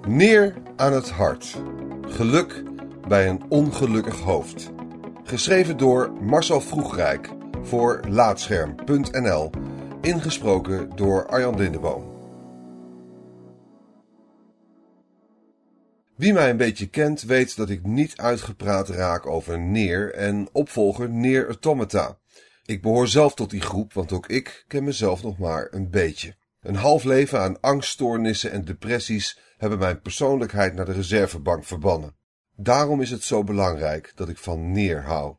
Neer aan het hart. Geluk bij een ongelukkig hoofd. Geschreven door Marcel Vroegrijk voor Laatscherm.nl. Ingesproken door Arjan Lindeboom. Wie mij een beetje kent, weet dat ik niet uitgepraat raak over Neer en opvolger Neer Automata. Ik behoor zelf tot die groep, want ook ik ken mezelf nog maar een beetje. Een half leven aan angststoornissen en depressies hebben mijn persoonlijkheid naar de reservebank verbannen. Daarom is het zo belangrijk dat ik van neer hou.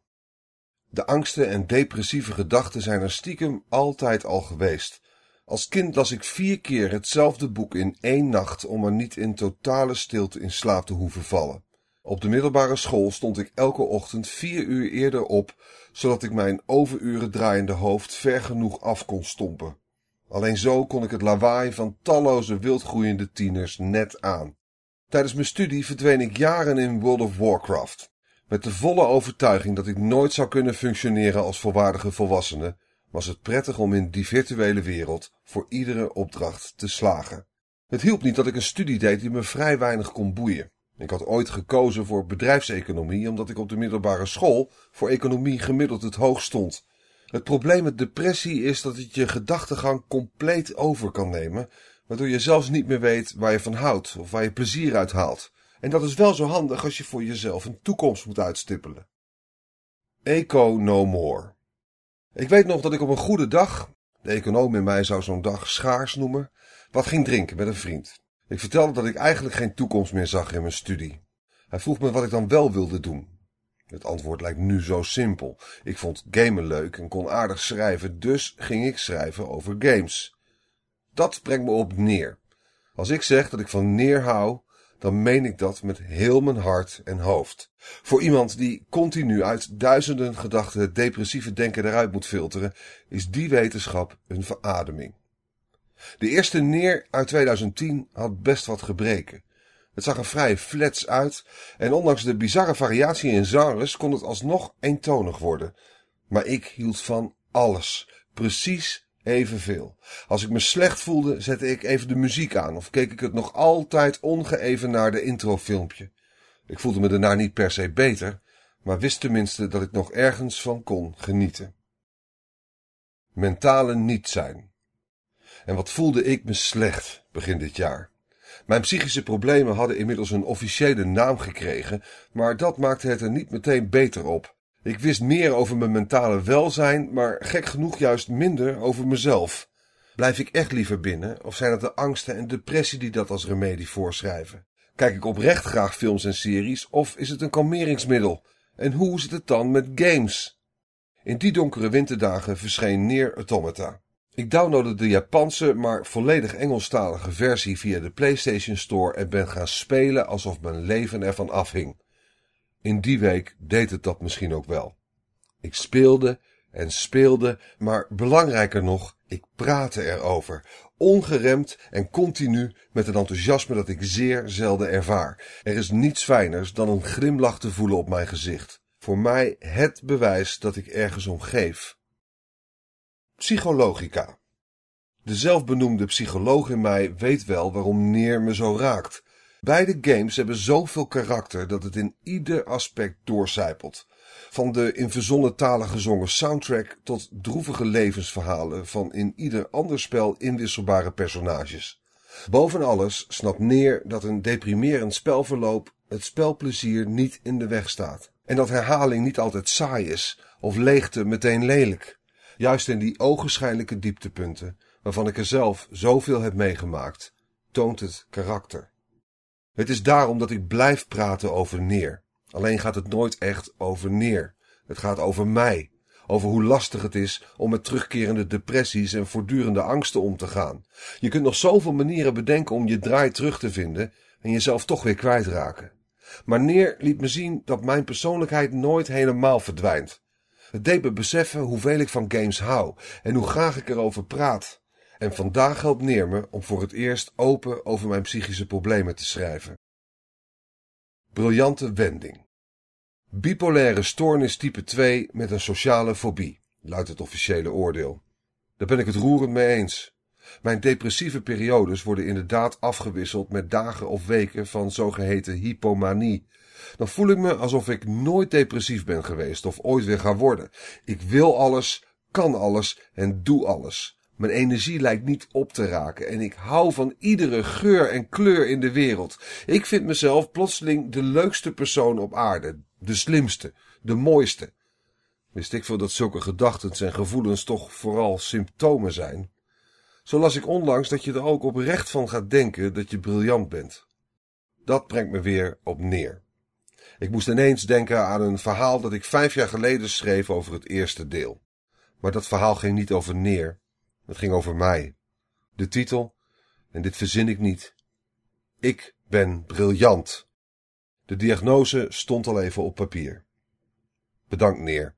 De angsten en depressieve gedachten zijn er stiekem altijd al geweest. Als kind las ik vier keer hetzelfde boek in één nacht om er niet in totale stilte in slaap te hoeven vallen. Op de middelbare school stond ik elke ochtend vier uur eerder op, zodat ik mijn overuren draaiende hoofd ver genoeg af kon stompen. Alleen zo kon ik het lawaai van talloze wildgroeiende tieners net aan. Tijdens mijn studie verdween ik jaren in World of Warcraft. Met de volle overtuiging dat ik nooit zou kunnen functioneren als volwaardige volwassene, was het prettig om in die virtuele wereld voor iedere opdracht te slagen. Het hielp niet dat ik een studie deed die me vrij weinig kon boeien. Ik had ooit gekozen voor bedrijfseconomie omdat ik op de middelbare school voor economie gemiddeld het hoogst stond. Het probleem met depressie is dat het je gedachtegang compleet over kan nemen, waardoor je zelfs niet meer weet waar je van houdt of waar je plezier uit haalt. En dat is wel zo handig als je voor jezelf een toekomst moet uitstippelen. Eco no more. Ik weet nog dat ik op een goede dag, de econoom in mij zou zo'n dag schaars noemen, wat ging drinken met een vriend. Ik vertelde dat ik eigenlijk geen toekomst meer zag in mijn studie. Hij vroeg me wat ik dan wel wilde doen. Het antwoord lijkt nu zo simpel. Ik vond gamen leuk en kon aardig schrijven, dus ging ik schrijven over games. Dat brengt me op neer. Als ik zeg dat ik van neer hou, dan meen ik dat met heel mijn hart en hoofd. Voor iemand die continu uit duizenden gedachten het depressieve denken eruit moet filteren, is die wetenschap een verademing. De eerste neer uit 2010 had best wat gebreken. Het zag er vrij flats uit en ondanks de bizarre variatie in genres kon het alsnog eentonig worden. Maar ik hield van alles, precies evenveel. Als ik me slecht voelde, zette ik even de muziek aan of keek ik het nog altijd ongeëvenaarde introfilmpje. Ik voelde me daarna niet per se beter, maar wist tenminste dat ik nog ergens van kon genieten. Mentale niet zijn. En wat voelde ik me slecht begin dit jaar. Mijn psychische problemen hadden inmiddels een officiële naam gekregen, maar dat maakte het er niet meteen beter op. Ik wist meer over mijn mentale welzijn, maar gek genoeg juist minder over mezelf. Blijf ik echt liever binnen, of zijn het de angsten en depressie die dat als remedie voorschrijven? Kijk ik oprecht graag films en series, of is het een kalmeringsmiddel? En hoe zit het dan met games? In die donkere winterdagen verscheen Neer Automata. Ik downloadde de Japanse, maar volledig Engelstalige versie via de PlayStation Store en ben gaan spelen alsof mijn leven ervan afhing. In die week deed het dat misschien ook wel. Ik speelde en speelde, maar belangrijker nog, ik praatte erover, ongeremd en continu met een enthousiasme dat ik zeer zelden ervaar. Er is niets fijners dan een glimlach te voelen op mijn gezicht. Voor mij het bewijs dat ik ergens om geef. Psychologica. De zelfbenoemde psycholoog in mij weet wel waarom Neer me zo raakt. Beide games hebben zoveel karakter dat het in ieder aspect doorcijpelt. Van de in verzonnen talen gezongen soundtrack tot droevige levensverhalen van in ieder ander spel inwisselbare personages. Boven alles snapt Neer dat een deprimerend spelverloop het spelplezier niet in de weg staat. En dat herhaling niet altijd saai is of leegte meteen lelijk. Juist in die ogenschijnlijke dieptepunten, waarvan ik er zelf zoveel heb meegemaakt, toont het karakter. Het is daarom dat ik blijf praten over neer. Alleen gaat het nooit echt over neer. Het gaat over mij. Over hoe lastig het is om met terugkerende depressies en voortdurende angsten om te gaan. Je kunt nog zoveel manieren bedenken om je draai terug te vinden en jezelf toch weer kwijtraken. Maar neer liet me zien dat mijn persoonlijkheid nooit helemaal verdwijnt. Het deed me beseffen hoeveel ik van games hou en hoe graag ik erover praat. En vandaag helpt neer me om voor het eerst open over mijn psychische problemen te schrijven. Briljante wending. Bipolaire stoornis type 2 met een sociale fobie, luidt het officiële oordeel. Daar ben ik het roerend mee eens. Mijn depressieve periodes worden inderdaad afgewisseld met dagen of weken van zogeheten hypomanie. Dan voel ik me alsof ik nooit depressief ben geweest of ooit weer ga worden. Ik wil alles, kan alles en doe alles. Mijn energie lijkt niet op te raken en ik hou van iedere geur en kleur in de wereld. Ik vind mezelf plotseling de leukste persoon op aarde, de slimste, de mooiste. Wist ik veel dat zulke gedachten en gevoelens toch vooral symptomen zijn? Zo las ik onlangs dat je er ook oprecht van gaat denken dat je briljant bent. Dat brengt me weer op neer. Ik moest ineens denken aan een verhaal dat ik vijf jaar geleden schreef over het eerste deel. Maar dat verhaal ging niet over neer, het ging over mij. De titel, en dit verzin ik niet. Ik ben briljant. De diagnose stond al even op papier. Bedankt, neer.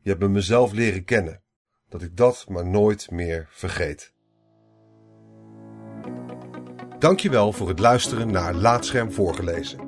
Je hebt me mezelf leren kennen, dat ik dat maar nooit meer vergeet. Dankjewel voor het luisteren naar Laatscherm voorgelezen.